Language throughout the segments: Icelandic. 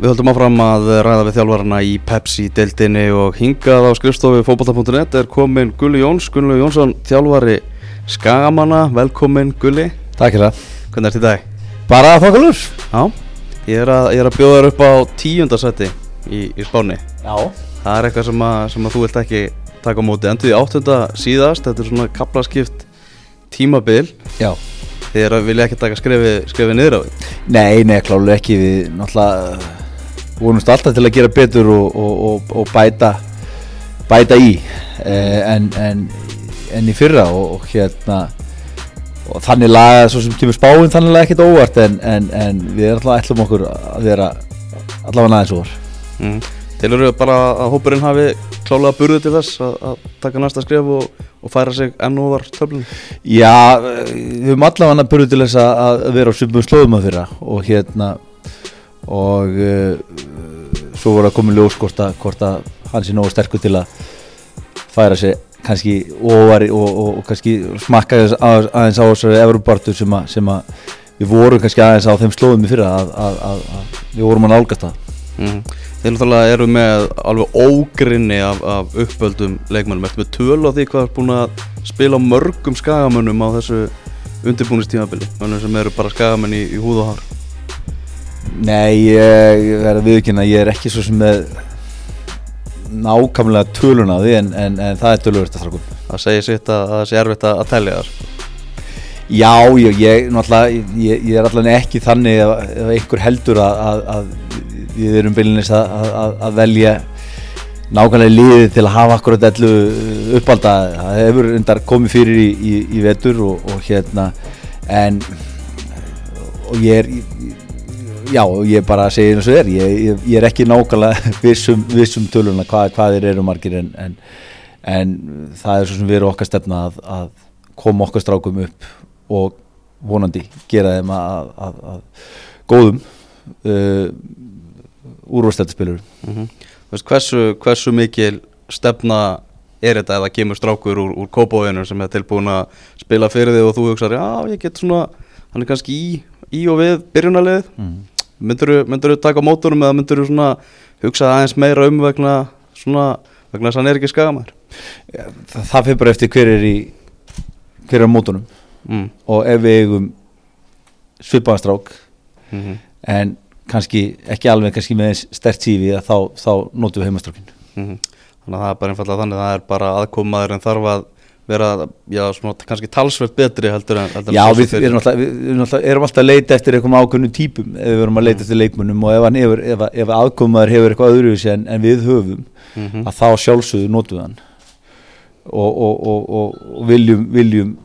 Við höldum áfram að ræða við þjálfarana í Pepsi-deildinni og hingað á skrifstofu fókbalta.net er komin Gulli Jóns, Gunni Jónsson, þjálfari Skagamanna, velkomin Gulli. Takk fyrir það. Hvernig ert í dag? Bara þokkalur. Já, ég er að, ég er að bjóða þér upp á tíundarsætti í, í spáni. Já. Það er eitthvað sem að, sem að þú vilt ekki taka á móti. Endur því áttunda síðast, þetta er svona kaplaskipt tímabil. Já. Þið vilja ekki taka skrefi, skrefi niður á því. Nei, nei, klálega ekki. Við náttúrulega vonumst alltaf til að gera betur og, og, og, og bæta, bæta í eh, en, en, en í fyrra og, og hérna og þannig laga svo sem kemur spáinn þannig laga ekkert óvart en, en, en við erum alltaf ætlum okkur að vera allavega aðeins óvar. Mm. Tilur við bara að hópurinn hafi klálega burði til þess að, að taka næsta skref og, og færa sig enn ofar töflunum? Já, við höfum allavega burði til þess að, að vera á svipum slóðum að fyrra og hérna og uh, svo voru að koma ljós hvort að, hvort að hann sé nógu sterkur til að færa sig kannski ofar og, og, og kannski smakka aðeins, aðeins á þessari Evropartu sem, a, sem að við vorum kannski aðeins á þeim slóðum í fyrra að, að við vorum að nálgast það. Mm. Þeir náttúrulega eru með alveg ógrinni af, af uppöldum leikmennum Ertu með töl á því hvað er búin að spila mörgum skagamönnum á þessu undirbúinistímabili Mönnum sem eru bara skagamenn í, í húð og hár Nei, ég verði viðkynna, ég er ekki svo sem með nákvæmlega tölun á því en, en, en það er tölurverðt að þrákum. Það segir sitt að það sé erfitt að, að tellja þar. Já, ég, ég, ég, ég er allavega ekki þannig ef, ef einhver heldur að, að, að við erum byrjunis að velja nákvæmlega liðið til að hafa akkurat ellu uppálda. Það hefur undar komið fyrir í, í, í vetur og, og hérna en og ég er Já, ég bara segi eins og þér, ég, ég, ég er ekki nákvæmlega vissum, vissum töluna hvað, hvað þeir eru margir en, en, en það er svo sem við erum okkar stefna að, að koma okkar strákum upp og vonandi gera þeim að, að, að góðum uh, úrvastættispilur. Mm -hmm. hversu, hversu mikil stefna er þetta ef það kemur strákur úr, úr kópáinu sem er tilbúin að spila fyrir þig og þú hugsaður, já ég get svona, hann er kannski í, í og við byrjunarlið. Mm. Myndur þú taka mótorum eða myndur þú hugsa aðeins meira um vegna svona, vegna þess að hann er ekki skagamæður? Ja, það, það fyrir bara eftir hver er í hver er á mótorum mm. og ef við eigum svipaðanstrák mm -hmm. en kannski ekki alveg kannski með stert sífi þá, þá notum við heimastrákin -hmm. Þannig að það er bara einfallega þannig að það er bara aðkomaður en þarf að vera, já, svona kannski talsveit betri heldur en heldur Já, við erum alltaf, við erum alltaf að leita eftir einhverjum ákveðnum típum ef við erum að leita mm. eftir leikmunum og ef, hefur, ef, ef aðkomaður hefur eitthvað öðruvísi en, en við höfum mm -hmm. að þá sjálfsögðu hann. Og, og, og, og viljum, viljum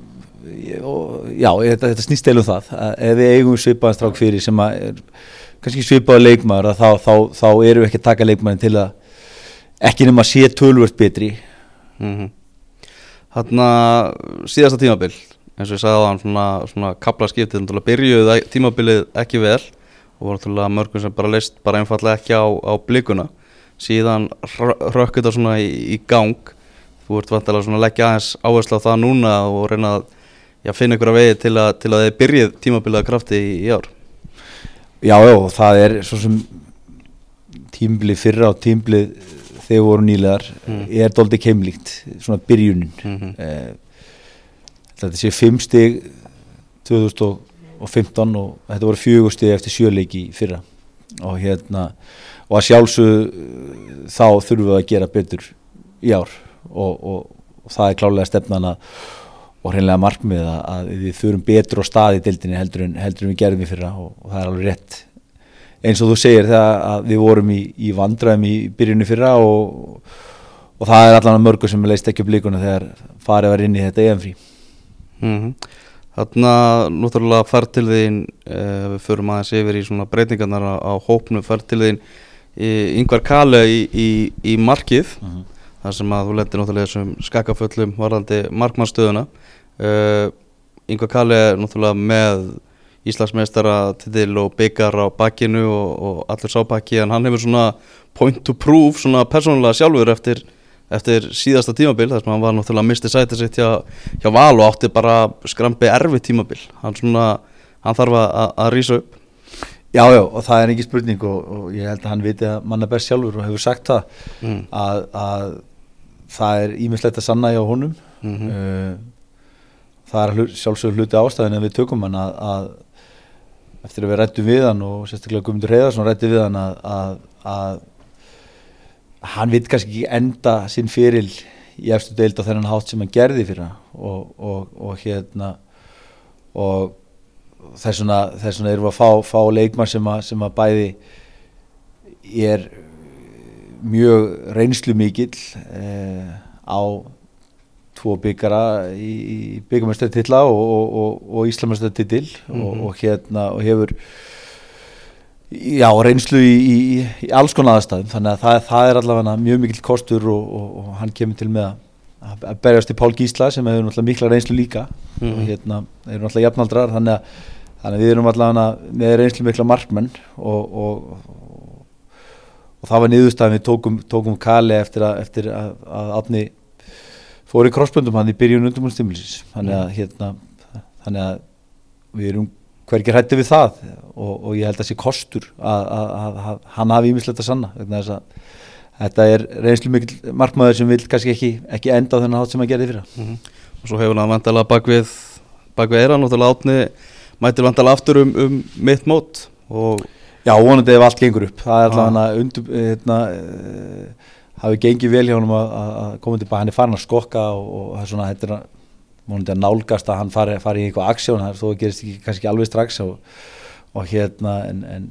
já, þetta, þetta snýst eilum það. Að ef við eigum svipaðanstrák fyrir sem er kannski svipaða leikmaður þá, þá, þá, þá erum við ekki að taka leikmaðin til að ekki nema að sé tölvört betri. Mm að síðasta tímabil eins og ég sagði á hann svona, svona kapla skiptið, byrjuði tímabilið ekki vel og voru mörgum sem bara leist bara einfallega ekki á, á blikuna. Síðan rökk þetta svona í, í gang. Þú ert vantilega svona að leggja aðeins áherslu á það núna og reyna að já, finna ykkur að vegi til að, til að þið byrjið tímabiliða krafti í, í ár. Já, já, það er svo sem tímabilið fyrra og tímabilið þegar voru nýlegar mm. er doldið keimlíkt svona byrjunin. Mm -hmm. eh, þetta sé 5 stig 2015 og þetta voru 4 stig eftir sjöleiki fyrra. Og hérna og að sjálfsög þá þurfum við að gera betur í ár. Og, og, og það er klálega stefnan að og hreinlega markmið að við þurfum betur á staði dildinni heldur en, heldur en við gerum í fyrra. Og, og það er alveg rétt eins og þú segir þegar við vorum í, í vandræðum í byrjunni fyrra og, og það er allan mörgur sem leist ekki upp líkuna þegar farið var inn í þetta EM-frí mm -hmm. Þannig að núttúrulega fær til þín eh, við förum aðeins yfir í svona breytingarnar á, á hópnu, fær til þín yngvar kale í, í, í markið mm -hmm. þar sem að þú lendir náttúrulega þessum skakaföllum varðandi markmannstöðuna eh, yngvar kale er náttúrulega með Íslandsmeistara til og byggar á bakkinu og, og allur sábakki en hann hefur svona point to prove svona persónulega sjálfur eftir, eftir síðasta tímabil þar sem hann var náttúrulega að misti sætið sitt hjá, hjá val og átti bara skrampi erfi tímabil hann, svona, hann þarf að, að rýsa upp Já, já, og það er ekki spurning og, og ég held að hann viti að manna best sjálfur og hefur sagt það mm. að, að það er ímislegt að sanna hjá honum Mm -hmm. uh, það er hlut, sjálfsögur hluti ástæðin en við tökum hann að, að eftir að við rættum við hann og sérstaklega Guðmundur Heiðarsson rætti við hann að, að, að hann veit kannski ekki enda sinn fyrir í eftir deild á þennan hátt sem hann gerði fyrir hann og, og, og hérna og þess vegna þess vegna erum við að fá, fá leikmann sem að, sem að bæði er mjög reynslu mikill eh, á tvo byggara í, í byggamestartilla og, og, og, og Íslamestartitil Mhm. og, og hérna og hefur já, reynslu í, í, í alls konar aðstæðum þannig að það, það er allavega mjög mikill kostur og hann kemur til með að, að berjast í Pál Gísla sem hefur náttúrulega mikla reynslu líka Mhm. og hérna eru náttúrulega jafnaldrar þannig að, þannig að við erum allavega með reynslu mikla markmenn og, og, og það var niðurstæðan við tókum, tókum Kali eftir að, eftir að, að Átni fór í krossböndum hann í byrjun undumunnstimlisins þannig að hérna þannig að við erum hvergi hrætti við það og, og ég held að sé kostur að, að, að, að hann hafi ímislegt að sanna vegna þess að þetta er reynslu mikil markmaður sem vil kannski ekki, ekki enda á þennan hátt sem hann gerði fyrir Mm og svo hefur hann vandalega bak við bak við eira, náttúrulega átni mætir vandalega aftur um, um mitt mót og Já, vonandi ef allt gengur upp. Það er Ah. alltaf hann að undur hérna, uh, hafi gengið vel hjá hann að, að koma tilbaka, hann er farin að skokka og, og það er svona, þetta er að vonandi að nálgast að hann fari, fari í eitthvað aksjón. Það er þó að gerist ekki, kannski alveg strax og, og hérna en, en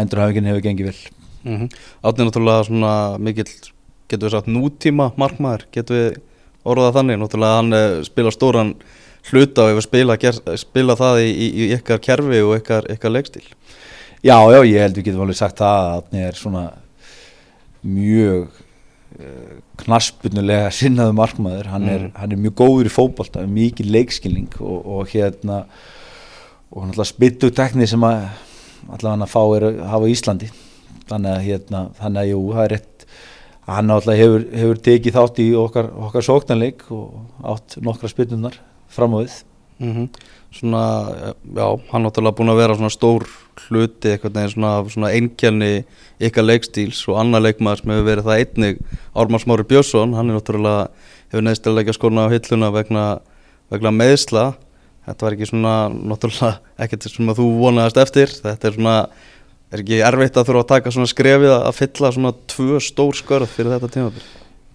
endurhafingin hefur gengið vel. Mm -hmm. átni náttúrulega svona mikill getur við sagt nútíma markmaður. Getur við orðað þannig? Náttúrulega hann eh, spila stóran hluta og hefur spila, spila það í, í, í ykkar kerfi og ykkar, ykkar leikstíl. Já, já, ég held við getum alveg sagt það að hann er svona mjög knaspunulega sinnaðu markmaður. Hann, er, Mm. hann er mjög góður í fótbolta mikið leikskilning og, og hérna og náttúrulega spyttu tekni sem að allavega hann að fá er að hafa í Íslandi. Þannig að hérna, þannig að jú, það er rétt. Hann náttúrulega hefur, hefur tekið þátt í okkar, okkar sóknarleik og átt nokkra spyttunar fram á við. Mm svona, eh, já, hann náttúrulega búin að vera svona stór hluti eitthvað neginn svona, svona einkjarni ykkar leikstíls og annar leikmaður sem hefur verið það einnig Ármann Smári Björnsson, hann er náttúrulega hefur neðstilega skona á hilluna vegna, vegna meðsla þetta var ekki svona, náttúrulega ekkert sem að þú vonaðast eftir, þetta er svona er ekki erfitt að þurfa að taka svona skrefið að fylla svona tvö stór skörð fyrir þetta tímabil?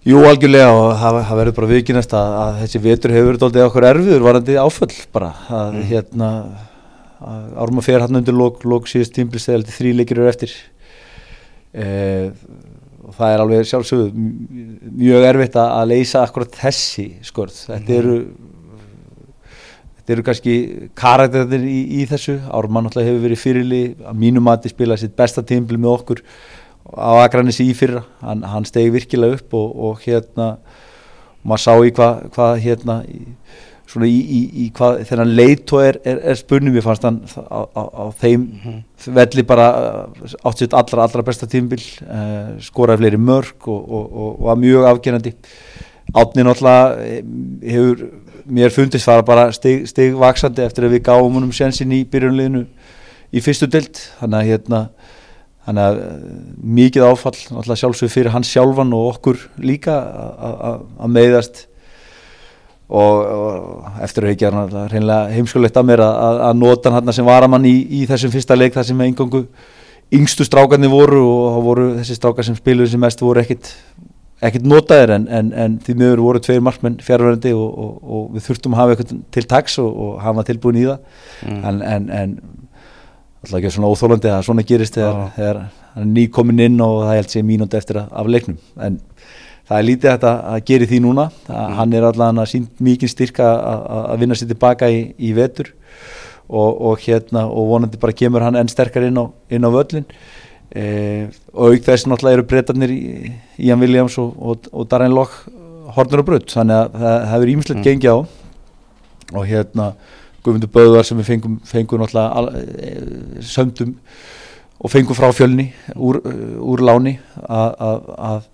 Jú, algjörlega og það, verður bara viðkynast að, að þessi vetur hefur verið doldið okkur erfiður varandi áföll bara. Að Mhm. hérna að Árma fer hann undir lók, lók síðust tímblis þegar þrý leikir eru eftir. E, og það er alveg sjálfsögðu mjög erfitt að, að leysa akkurat þessi skörð þetta eru þetta eru kannski karakterðir í, í þessu. Ármann náttúrulega hefur verið fyrirli að mínum mati spilað sitt besta tímbil með okkur á Akranissi í fyrra. Hann, hann stegi virkilega upp og, og hérna maður sá í hvað hva, hérna svona í, í, í hvað þennan leito er, er, er spunni mér fannst hann á, á, á þeim velli bara uh, átt sitt allra, allra besta tímbil uh, skoraði fleiri mörg og, og, og, og var mjög afgerandi. Átni náttúrulega eh, hefur mér fundist fara bara stig, stig vaksandi eftir að við gáum honum sjensin í byrjunleginu í fyrstu dild þannig að hérna þannig að eh, mikið áfall náttúrulega sjálfsög fyrir hans sjálfan og okkur líka að meiðast og, og eftir að er náttúrulega reynilega heimskulegt að mér að, að- að nota hann sem varamann í, í þessum fyrsta leik þar sem engangu yngstu strákarnir voru og það voru þessi strákar sem spiluðu sem mest voru ekkit ekkert notaðir en, en, en því miður voru tveir markmenn fjárverðandi og, og, og við þurftum að hafa eitthvað til taks og, og hafa tilbúin í það. Mm. en, en, alltaf ekki svona óþólandi að svona gerist þegar, þegar hann er nýkomin inn og það held sér mínúti eftir að, af leiknum. En það er lítið hægt að, gera því núna. Að Mm. hann er allan að sínt mikið styrka að, vinna sér tilbaka í, í vetur. Og, og hérna og vonandi bara kemur hann enn sterkar inn á, inn á völlin e, og auk þess náttúrulega eru breytarnir í Ian Williams og, og, og Darren Lock hornur og brutt þannig að það það hefur ímislegt Mm. gengið á. Og hérna Guðmundur Böðvar sem við fengum, fengum náttúrulega e, sömdum og fengum frá fjölni úr, úr láni að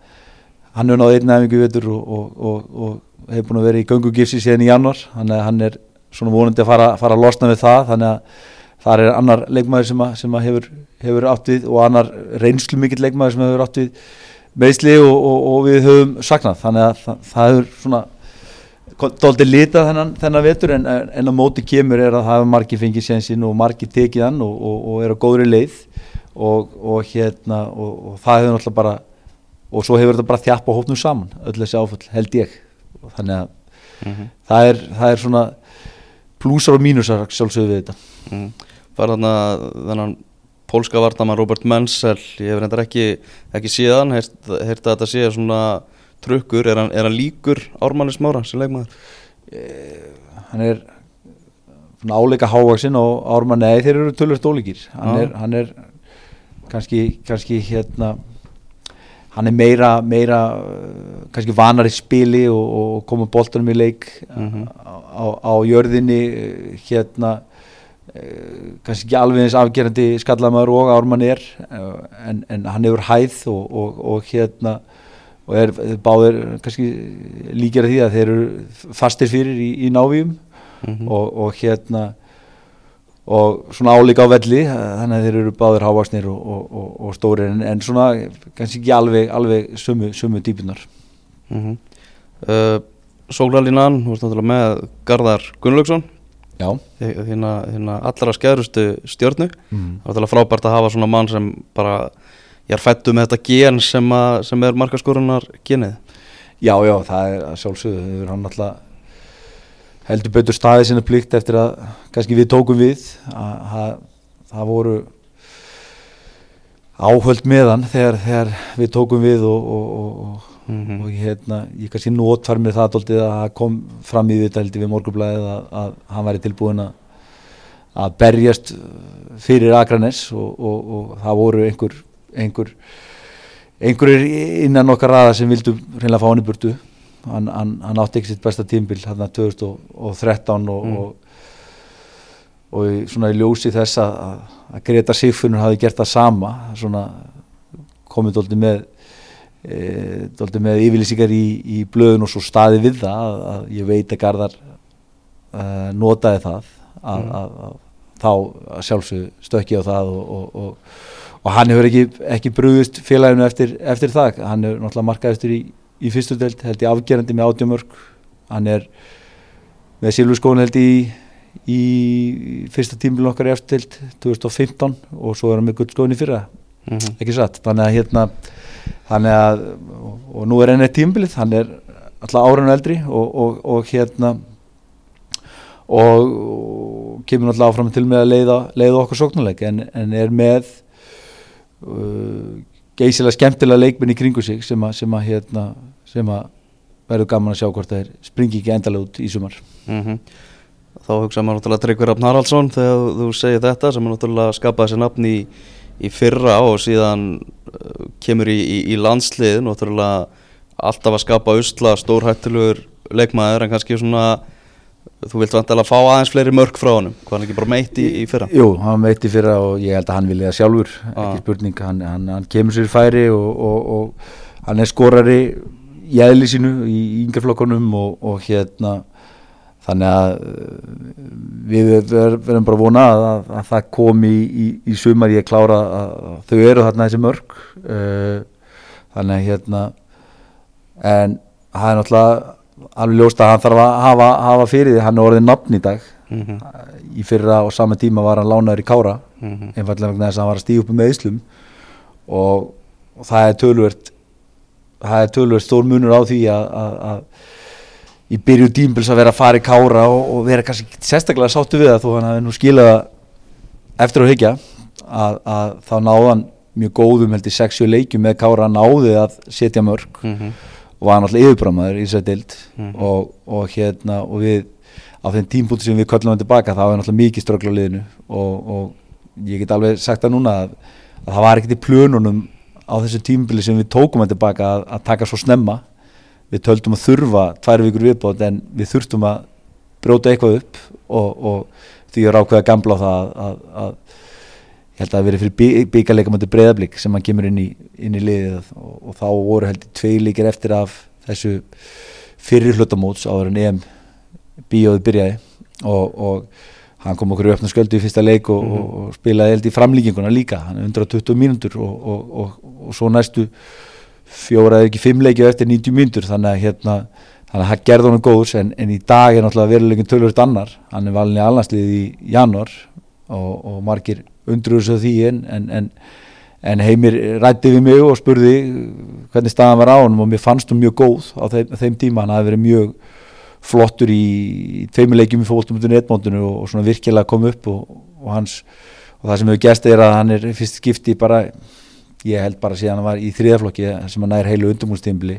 hann er náðu einn æfingu í vetur og, og, og, hefur búin að vera í göngugifsi síðan í januar þannig að hann er svona vonandi að fara, fara að losna við það þannig að það er annar leikmaður sem, að, sem að hefur, hefur átt við og annar reynslu mikill leikmaður sem hefur átt við meðsli og, og, við höfum saknað þannig að það, það hefur svona dóldi litað þennan, þennan vetur en, en á móti kemur er að hafa margi fengið sénsinn og margi tekið hann og er á góðri leið og hérna og það hefur náttúrulega bara og svo hefur þetta bara þjappa hópnum saman öll þessi áfall held ég þannig að mm -hmm. það, er, það er svona plúsar og mínusar sjálfsögðu við þetta mm. Var þarna þennan pólska vartamann Robert Menzel ég hef reyndar ekki, ekki síðan heyrt að þetta sé svona trukkur, er er hann líkur Ármanni Smára sem leikmaður? Eh, hann er áleika hávaksinn og Ármanni eða þeir eru tölvist ólíkir hann er, hann er kannski, kannski hérna hann er meira, meira kannski vanar í spili og, og koma bóltanum í leik mm -hmm. á, á jörðinni hérna kannski ekki alveg eins afgerandi skallamæður og ármann er en, en hann hefur hæð og, og, og hérna og er báður kannski líkjara því að þeir eru fastir fyrir í, í návíum mm -hmm. og hérna og svona álíka á velli þannig að þeir eru báður hávaksnir og, og, og, og stóri en, en svona kannski ekki alveg, alveg sumu, sumu típunar mm -hmm. uh, Sólralínan, þú veist náttúrulega með Garðar Gunnlaugsson. Þína allra skæðrustu stjórnu mm. það er náttúrulega frábært að hafa svona mann sem bara ég er fættu með þetta gen sem, að, sem er markaskórunar genið Já, já, það er sjálfsögðu, þau eru hann alltaf heldur betur staðið sinna plikt eftir að kannski við tókum við að það voru áhöld meðan þegar, þegar við tókum við og, og, og, mm -hmm. og hérna, ég kannski nótfær með það að það kom fram í þetta heldur við morgublaðið að, að hann væri tilbúin að, að berjast fyrir Akranes og það voru einhver einhver einhverjir innan okkar raða sem vildum reynilega fá hann í burtu hann, hann, hann átti ekki sitt besta tímbil hann að 2013 og, mm. og, og svona í ljósi þess að, að Greta Sigfunur hafi gert það sama svona komið doldið með e, doldið með yfirlýsingar í, í blöðun og svo staði við það að, að ég veit að Garðar uh, notaði það að, mm. að þá sjálfsög stökki á það og, og hann hefur ekki, ekki brúðist félaginu eftir, eftir það hann hefur náttúrulega markað eftir í í fyrstu delt held ég afgerandi með átjómörk hann er með Silvurskóin held ég í, í fyrsta tímil okkar í eftir delt 2015 og svo er hann með guldskóin í fyrra. Mm -hmm. ekki satt, þannig að hérna þannig að, og, og nú er hann eitt tímbilið, hann er alltaf áranu eldri og, og, og hérna og kemur náttúrulega áfram til með að leiða, leiða okkur sóknuleik en, en er með uh, geysilega skemmtilega leikminn í kringu sig sem að, sem að hérna sem að verður gaman að sjá hvort það springi ekki endalega út í sumar mm -hmm. Þá hugsaðum við náttúrulega Tryggvi Raffn Haraldsson þegar þú segir þetta sem er náttúrulega skapaði sér nafn í, í fyrra og síðan uh, kemur í, í, í landslið náttúrulega alltaf að skapa usla stórhættilegur leikmaður en kannski svona þú vilt vantilega fá aðeins fleiri mörg frá honum hvað hann ekki bara meitt í, í fyrra Jú, hann meitt í fyrra og ég held að hann vilja sjálfur ah. ekki spurning, hann, hann, hann kemur sér færi og, og, og hann er skorari í eðli sínu í yngjaflokkonum og, og hérna þannig að uh, við verðum bara vona að, að, að það komi í, í, í sumar ég klára að, að þau eru þarna þessi mörg uh, þannig að hérna en það er náttúrulega alveg ljóst að hann þarf að hafa, hafa fyrir því hann er orðið nafn í dag mm -hmm. í fyrra og sama tíma var hann lánaður í kára mm -hmm. einfallega vegna þess að hann var að stíða upp með Íslum og, og það er tölvert það er tölvöld stór munur á því að, í byrju dýmbils að vera að fara í kára og, og vera kannski sérstaklega sáttu við það þó hann hafi nú skilaða eftir að hyggja að, að þá náðan mjög góðum heldur sexu leikjum með kára náði að setja mörg mm -hmm. og var náttúrulega yfirbrámaður í þessari dild mm -hmm. og, og hérna og við á þeim tímpunktu sem við köllum hann tilbaka þá er náttúrulega mikið ströggla á liðinu og, og ég get alveg sagt það núna að, að það var ekkert í plönunum á þessu tímbili sem við tókum að tilbaka að, að taka svo snemma. Við töldum að þurfa tvær vikur viðbót en við þurftum að bróta eitthvað upp og, og því er ákveða gamla á það að, að, að ég held að það verið fyrir byggarleika moti breyðablík sem hann kemur inn í, inn í liðið og, og þá voru heldur tvei líkir eftir af þessu fyrir hlutamóts áður en EM bíóði byrjaði og, og hann kom okkur í öfna sköldu í fyrsta leik og, og, og spilaði held í framlíkinguna líka. Hann er 120 mínútur og, og svo næstu fjóra eða ekki fimm leiki eftir 90 mínútur. Þannig að hérna þannig að það gerði honum góðs en, en í dag er náttúrulega verulegin tölvöld annar. Hann er valin í alhanslið í januar og margir undruður svo því en, en, en heimir rætti við mig og spurði hvernig staðan var á hann og mér fannst hún mjög góð á þeim, þeim tíma. Hann hafi verið mjög flottur í tveimuleikjum í fólktumutinu etmóndinu og, og svona virkilega kom upp og, og hans og það sem hefur gæst er að hann er fyrst skipti bara ég held bara síðan hann var í þriðaflokki sem hann nær heilu undumúlstímbili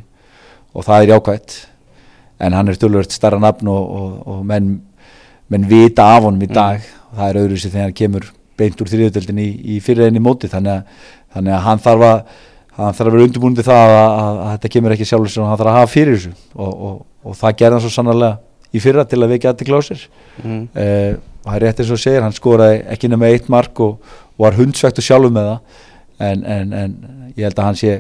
og það er jákvægt en hann er stjórnverðt starra nafn og, og menn, menn vita af honum í mm. dag mm. og það er öðru sem þegar hann kemur beint úr þriðutöldin í, í fyrirreginni móti þannig að, þannig að hann þarf að hann þarf að vera undirbúin það að, að, að þetta kemur ekki sjálfur sem hann þarf að hafa fyrir þessu og, og, það gerði hann svo sannarlega í fyrra til að vekja aðti klásir mm. og það er rétt eins og segir hann skoraði ekki nema eitt mark og, og var hundsvegt og sjálfur með það. En, en, en ég held að hann sé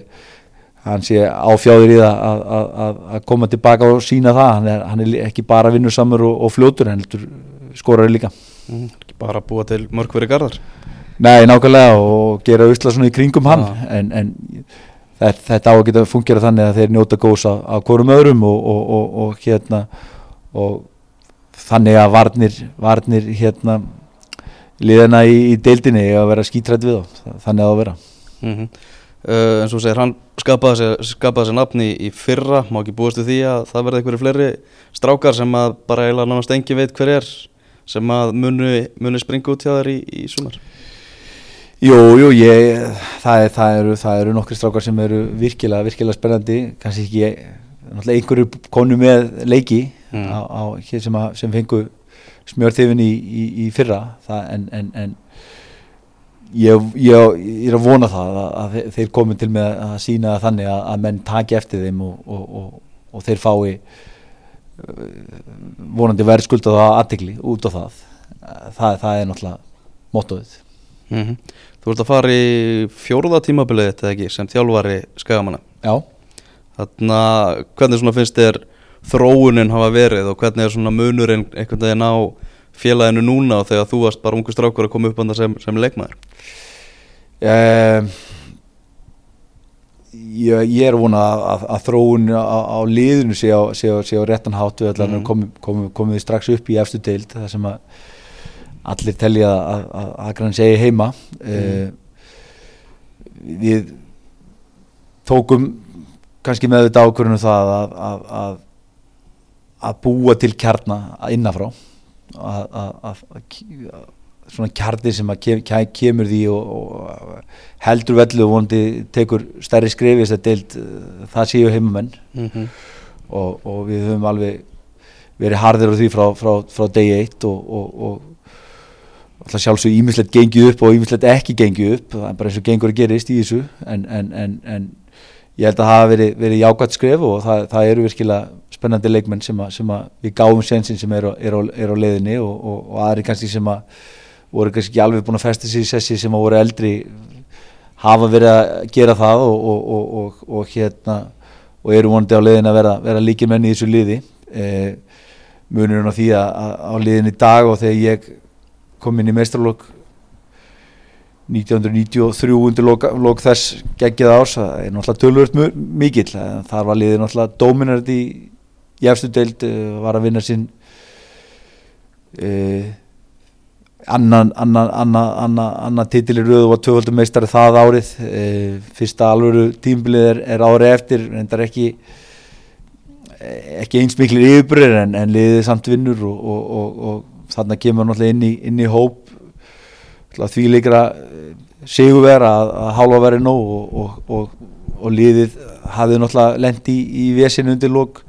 hann sé áfjáður í það að, að, að koma tilbaka og sína það. Hann er, hann er ekki bara vinnusamur og, og fljótur hann skoraði líka. Mm, bara búa til mörgveri gardar Nei, nákvæmlega og gera usla svona í kringum hann. Ja. en, en þetta, þetta á að geta fungera þannig að þeir njóta góðs af, hverjum öðrum og, og, og hérna þannig að varnir, varnir hérna liðana í, í deildinni að vera skítrætt við þá, þannig að það vera. Mm -hmm. uh, En svo segir hann skapaði sér, skapaði sér nafni í fyrra. Má ekki búast við því að það verði einhverju fleiri strákar sem að bara eiginlega náttúrulega stengi veit hver er sem að muni, muni springa út hjá þær í, í sumar Jú, jú, ég, það, er, það eru, eru nokkri strákar sem eru virkilega, virkilega spennandi, kannski ekki, náttúrulega einhverju konu með leiki mm. á, á, sem, að, sem fengu smjörþifin í, í, í fyrra, það, en, en, en ég, ég, ég er að vona það að, að þeir komi til með að sína þannig að, að menn taki eftir þeim og, og, og, og þeir fái uh, vonandi verðskuldað aðtikli út á það, það, það er náttúrulega móttuðið. Mm -hmm. Þú ert að fara í fjóruða tímabilið þetta ekki sem þjálfari skagamanna. Já. Þannig að hvernig finnst þér þróunin hafa verið og hvernig er munurinn einhvern veginn á félaginu núna og þegar þú varst bara ungu strákur að koma upp andan sem, sem leikmaður? Um, ég, ég er vona að, að, að þróun á, á liðinu sé á, sé á, sé á réttanhátt við mm. komum, komum við strax upp í eftir deild það sem að allir telja að, að, að Akran segi heima mm. uh, við tókum kannski með þetta ákvörðunum það að, að að búa til kjarnar innafrá að svona kjarnir sem að kem, kemur því og, og heldur vellu og vonandi tekur stærri skrefi þess að deilt uh, það séu heimamenn mm -hmm. og, og við höfum alveg verið hardir á því frá, frá, frá degi eitt og, og sjálfsög ímislegt gengið upp og ímislegt ekki gengið upp. Það er bara eins og gengur að gerist í þessu. En, en, en, en ég held að það hafa verið, verið jákvæmt skref og það, það eru virkilega spennandi leikmenn sem, a, sem við gáum sensin sem er er á, er á leiðinni og, og, og aðri kannski sem að voru kannski ekki alveg búin að festa sér í sessi sem að voru eldri hafa verið að gera það og, og hérna og eru vonandi á leiðin að vera, vera líkir menni í þessu liði. Eh, munurinn á því að á liðin í dag og þegar ég kom inn í meistralokk 1993 undir lok, lok þess geggið árs, það er náttúrulega tölvört mikill, þar var liðið náttúrulega dominant í jæfstu deild eh, var að vinna sín uh, annan annan, annan, annan, annan titilir og var tvöfaldum meistari það árið. Uh, fyrsta alvöru tímbilið er, er árið eftir, er ekki ekki eins miklir yfirbryr en, en liðið samt vinnur og, og, og, og þarna kemur náttúrulega inn í, inn í hóp því líkra eh, sigurverð að, að hálfa verið nóg og, og, og, og liðið hafið náttúrulega lendi í, í vesinu undir lók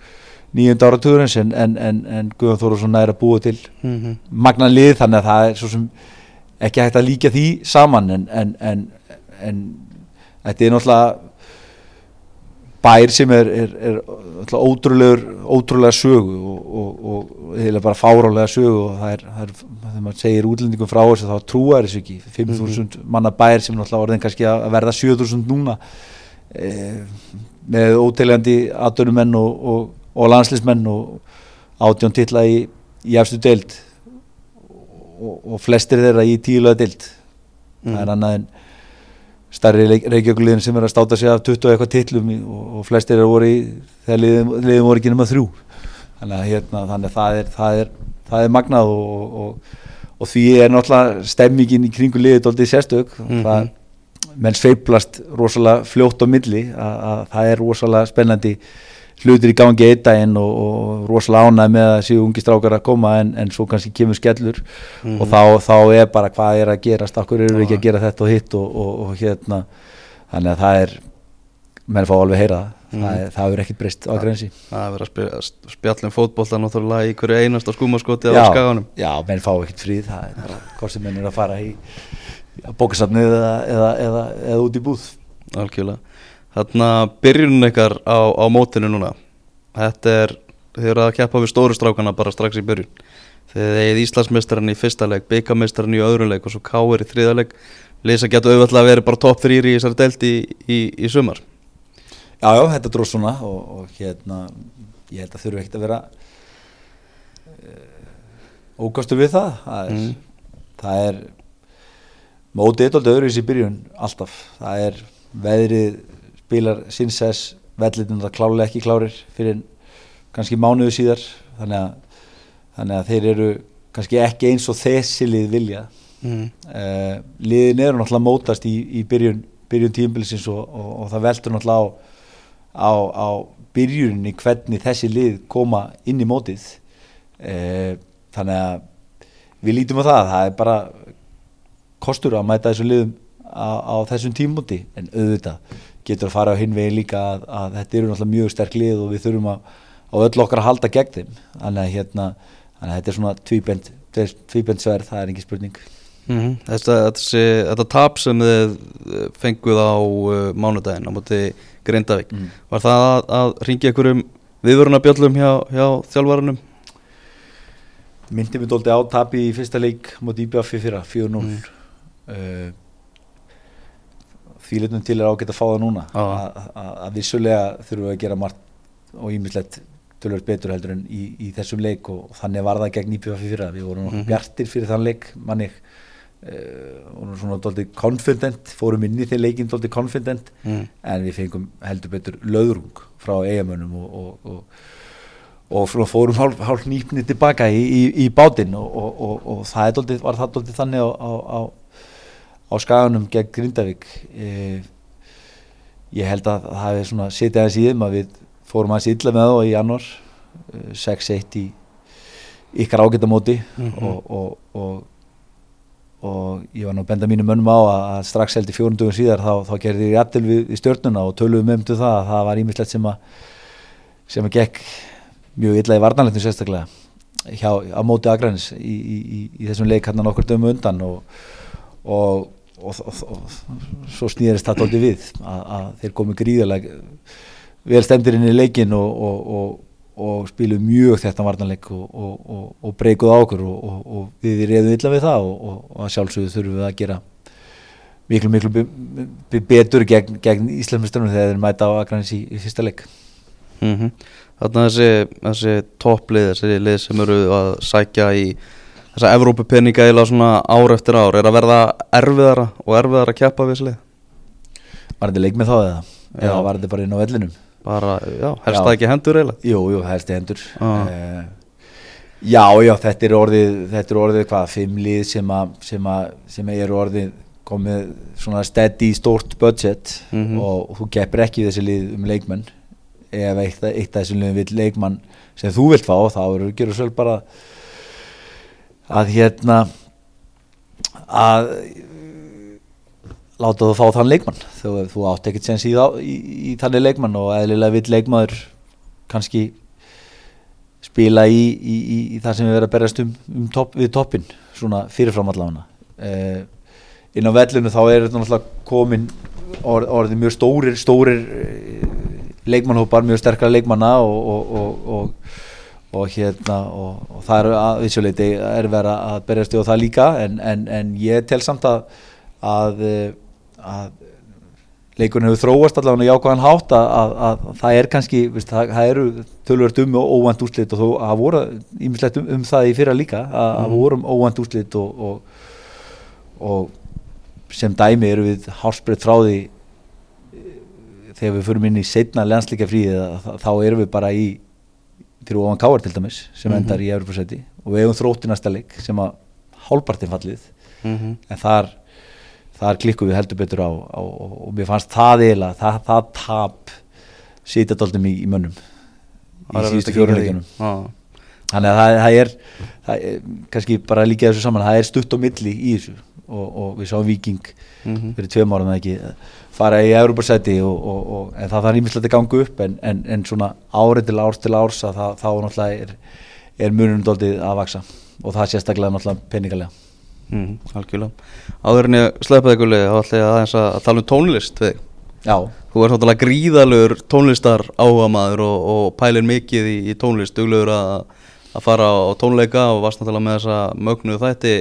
nýjönda ára törins en, en, en, en Guðan Þórusson er að búa til mm -hmm. magnan lið þannig að það er svo sem ekki hægt að líka því saman en þetta er náttúrulega bær sem er, er, er ótrúlega sögu og, og, og heila bara fárálega sögu og það er, það er þegar maður segir útlendingum frá þessu þá trúar þessu ekki. 5.000 mm -hmm. manna bær sem náttúrulega orðin kannski að verða 7.000 núna e, með óteljandi aðdönumenn og, og landslismenn og átjón tilla í, í efstu deild og, og flestir þeirra í tíulega dild það er annað en starri reykjökuliðin sem er að státa sig af 20 og eitthvað titlum í- og, og flestir eru voru í þegar liðin, liðin voru ekki nema þrjú þannig að hérna, þannig að það er, það er, það er magnað og, og, og því er náttúrulega stemmingin í kringu liðið doldið sérstök Mhm. það, menn sveiplast rosalega fljótt á milli að, að það er rosalega spennandi hlutir í gangi einn daginn og, og rosalega ánæg með að séu ungi strákar að koma en, en svo kannski kemur skellur. Mhm. og þá, þá er bara hvað er að gerast okkur eru ekki að gera þetta og hitt og, og, og hérna. Þannig að það er menn fá alveg heyra það. Mhm. það, það er ekkert breyst á grensi. Það er verið að spila, spjallum fótbolta náttúrulega í hverju einasta skúmaskoti á skaganum. Já, menn fá ekkert fríð það er bara hvort sem menn er að fara í bókasafnið eða, eða, eða, eða út í búð Algjörlega Þarna byrjunum ykkar á, á mótinu núna. Þetta er Þið eru að keppa við stóru strákana bara strax í byrjun. Þið eigið Íslandsmeistaran í fyrsta leik Byggameistaran í öðru leik og svo Káir í þriða leik. Lýsa getur auðvitað að vera bara topp þrýri í þessari delt í, í, í sumar. Já, já, þetta dróð svona og, og hérna, ég held að þurfu ekkert að vera uh, ókostu við það. Það er, Mm. það er mótið eitthvað öðruvísi í byrjun alltaf, það er veðrið spilar sinnsess vellitin það klálega ekki klárir fyrir kannski mánuðu síðar þannig að, þannig að þeir eru kannski ekki eins og þessi lið vilja mm. uh, liðin eru náttúrulega mótast í, í byrjun, byrjun tímbilsins og, og, og það veldur náttúrulega á, á, á byrjuninni hvernig þessi lið koma inn í mótið uh, þannig að við lítum á það, það er bara kostur að mæta þessu liðum á, á þessum tímúti en auðvitað getur að fara á hinn veginn líka að, að þetta eru náttúrulega mjög sterk lið og við þurfum að, á öll okkar að halda gegn þeim þannig að, hérna, þannig að þetta er svona tvíbend, tvíbend sverð, það er ekki spurning Mm þetta, þetta, þetta tap sem þið eh, fenguð á uh, mánudaginn á móti Grindavík Mm. Var það að, að ringja einhverjum viðvörunarbjöllum hjá, hjá þjálfarunum? myndi mig dóldi á tapi í fyrsta leik mot IBF í fyrra, 4-0 Mm. uh, því litum til er ágætt að fá það núna að vissulega þurfum við að gera margt og ímislegt tölvöld betur heldur en í, í þessum leik og þannig var það gegn IBF í fyrra við vorum nokkuð Mhm. bjartir fyrir þann leik manni uh, vorum svona dóldi confident, fórum inn í þeir leikin dóldi confident Mm. en við fengum heldur betur löðrung frá eigamönnum og, og, og, og fórum hálf, hálf nýpni tilbaka í, í, í bátinn og, og, og, og það dóldi, var það dóldi þannig á, á, skaganum gegn Grindavík e, ég held að það hefði svona setið aðeins í þeim að við fórum aðeins illa með það í januar e, 6-1 í ykkar ágættamóti Mhm. og, og, og og ég var nú að benda mínum mönnum á að, að strax held í fjórundugum síðar þá, þá gerði ég jættil við, við stjórnuna og töluðum um til það að það var ímislegt sem að sem að gekk mjög illa í varnanleitnum sérstaklega hjá, á móti Akranis í, í, í, í þessum leik hann nokkur dömu undan og, og, og, og, og svo snýðist það tóldi við að, að þeir komu gríðalega vel stemdir inn í leikin og, spilu mjög þetta varnanleik og, breykuð á okkur og, við reyðum illa við það og, sjálfsögðu þurfum við að gera miklu miklu be, be, betur gegn, gegn Íslandsmyndstunum þegar þeir mæta á Akranis í, í fyrsta leik. Mm Þannig að þessi, þessi topplið, þessi lið sem eru að sækja í þessa Evrópupenninga eða svona ár eftir ár er að verða erfiðara og erfiðara að keppa við þessi lið Var þetta leik með þá eða? Já. Eða var þetta bara inn á vellinum? bara, já, helst það ekki hendur eiginlega Jú, jú, helst í hendur uh, Já, já, þetta er orðið þetta er orðið hvað, fimm lið sem að sem að, sem að eru orðið komið svona steady stórt budget Mhm. og þú keppir ekki þessi lið um leikmenn ef eitt, af þessum liðum vil leikmann sem þú vilt fá, þá eru gerur svolítið bara að hérna að láta þú fá þann leikmann. Þú, þú átt ekkert sens í, í, í þannig leikmann og eðlilega vill leikmaður kannski spila í, í, það sem við verðum að berjast um, um topp, við toppin svona fyrirfram allavega. Uh, inn á vellinu þá er þetta náttúrulega komin orð, orðið mjög stórir stórir uh, leikmannhópar mjög sterkara leikmanna og, og, og, og, og hérna og, og það er að vissuleiti er verið að berjast í það líka en, en, en ég tel samt að að, að leikurinn hefur þróast allavega í ákvæðan hátt að, að, að, að það er kannski, veist, það, það eru tölvöld um og óvænt úrslit og þó að voru ímislegt um, um það í fyrra líka að mm. Mhm. vorum óvænt úrslit og, og, og sem dæmi eru við hálsbreytt frá því eh, þegar við förum inn í setna landsleika fríði þá erum við bara í fyrir ofan káar til dæmis sem Mhm. endar í Evropasæti og við eigum þrótti næsta leik sem að hálpartin fallið Mhm. en þar, þar klikkum við heldur betur á, á og, mér fannst það eiginlega, það, það tap sitja doldum í, í mönnum í síðustu að fjórum kíkja því. leikunum Já. þannig að það, það, er, það er kannski bara líka þessu saman, það er stutt á milli í þessu og, og við sáum Viking Mhm. fyrir tveim árum eða ekki fara í Európa-sæti en það þarf ímislegt að ganga upp en, en, en svona árið til árs til árs að það, þá náttúrulega er, er munum doldið að vaksa og það sérstaklega náttúrulega peningalega. Mhm, algjörlega. Áður en ég sleppa þig gulli þá ætla ég aðeins að, tala um tónlist við. Já, þú ert náttúrulega gríðalögur tónlistar áhugamaður og, og pælir mikið í, í tónlist. Duglegur að, að fara á tónleika og varst náttúrulega með þessa mögnuð þætti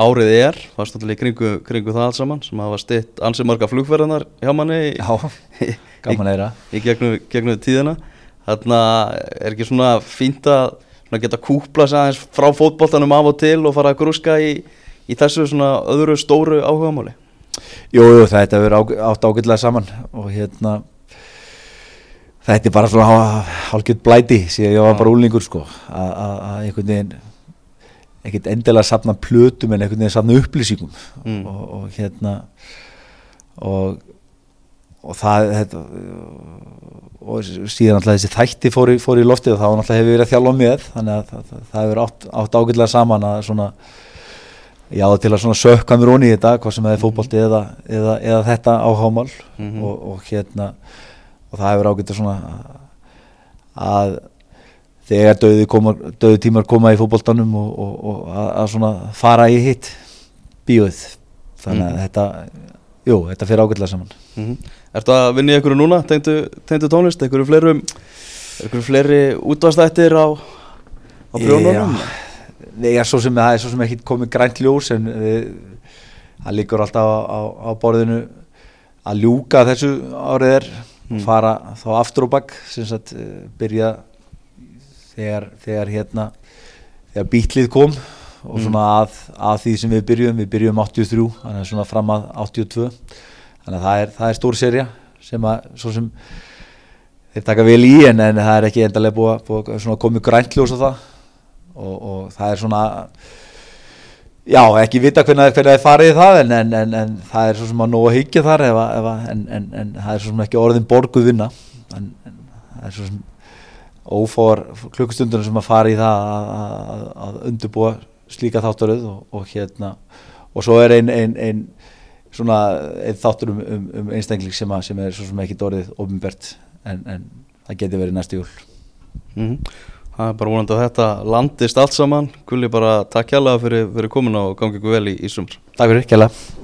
árið er varst náttúrulega í kringu, kringu það allt saman sem hafa stitt ansið marga flugferðanar hjá manni í, já, gaman eira í gegnum, gegnum tíðina. Þarna er ekki svona fínt að svona geta kúpla sig aðeins frá fótboltanum af og til og fara að grúska í, í þessu svona öðru stóru áhugamáli? Jú, jú, þetta ág átt ágætlega saman og hérna þetta er bara svona hálfgjörð blæti síðan ég var bara úlingur sko að einhvern veginn ekkert endilega safna plötum en veginn safna upplýsingum Mm. og, og hérna og og það þetta, og síðan alltaf þessi þætti fór í, fór í loftið og þá alltaf hefur verið að þjálfa með þannig að það, það, það hefur átt, átt ágætlega saman að svona já til að svona sökka mér onni í þetta hvað sem það er fótbolti eða, eða, eða þetta áhámál Mhm. og, og hérna og það hefur ágætlega svona að þegar döði, koma, döði tímar koma í fótboltanum og, og, og að, að svona fara í hitt bíóið þannig að Mhm. þetta jú, þetta fyrir ágætlega saman mm -hmm. Ertu að í einhverju núna, tengdu tónlist, einhverju fleirum einhverju fleiri útvastættir á, á brjónunum? Nei, já, svo sem það er svo sem ekki komið grænt ljós en við, það líkur alltaf á, á, á borðinu að ljúka þessu árið er Mm. fara þá aftur og bakk sem sagt eh, byrja þegar, þegar hérna þegar bítlið kom og Mm. svona að, að því sem við byrjum við byrjum 83, þannig að svona fram að 82 þannig að það er, það er stór serja sem að svo sem þeir taka vel í en, en það er ekki endalega búið, búið að svona komið grænt ljós á það. Og, og það er svona já, ekki vita hvernig, það er farið í það en, en, en, en það er svo sem að nóg að hyggja þar ef, að- ef, að- en, en, en það er svo sem ekki orðin borguð vinna. En, en það er svo sem ófór klukkustundunum sem að fara í það að, að, að undirbúa slíka þáttaröð og, og hérna og svo er ein, ein, ein svona einn þáttur um, um, um einstakling sem, sem er svo sem ekki orðið ofinbert en, en það geti verið næstu jól. Mm Það er bara vonandi að þetta landist allt saman. Gulli bara takk hjálpa fyrir, fyrir komin og gangi ykkur vel í, í sumar. Takk fyrir, kjærlega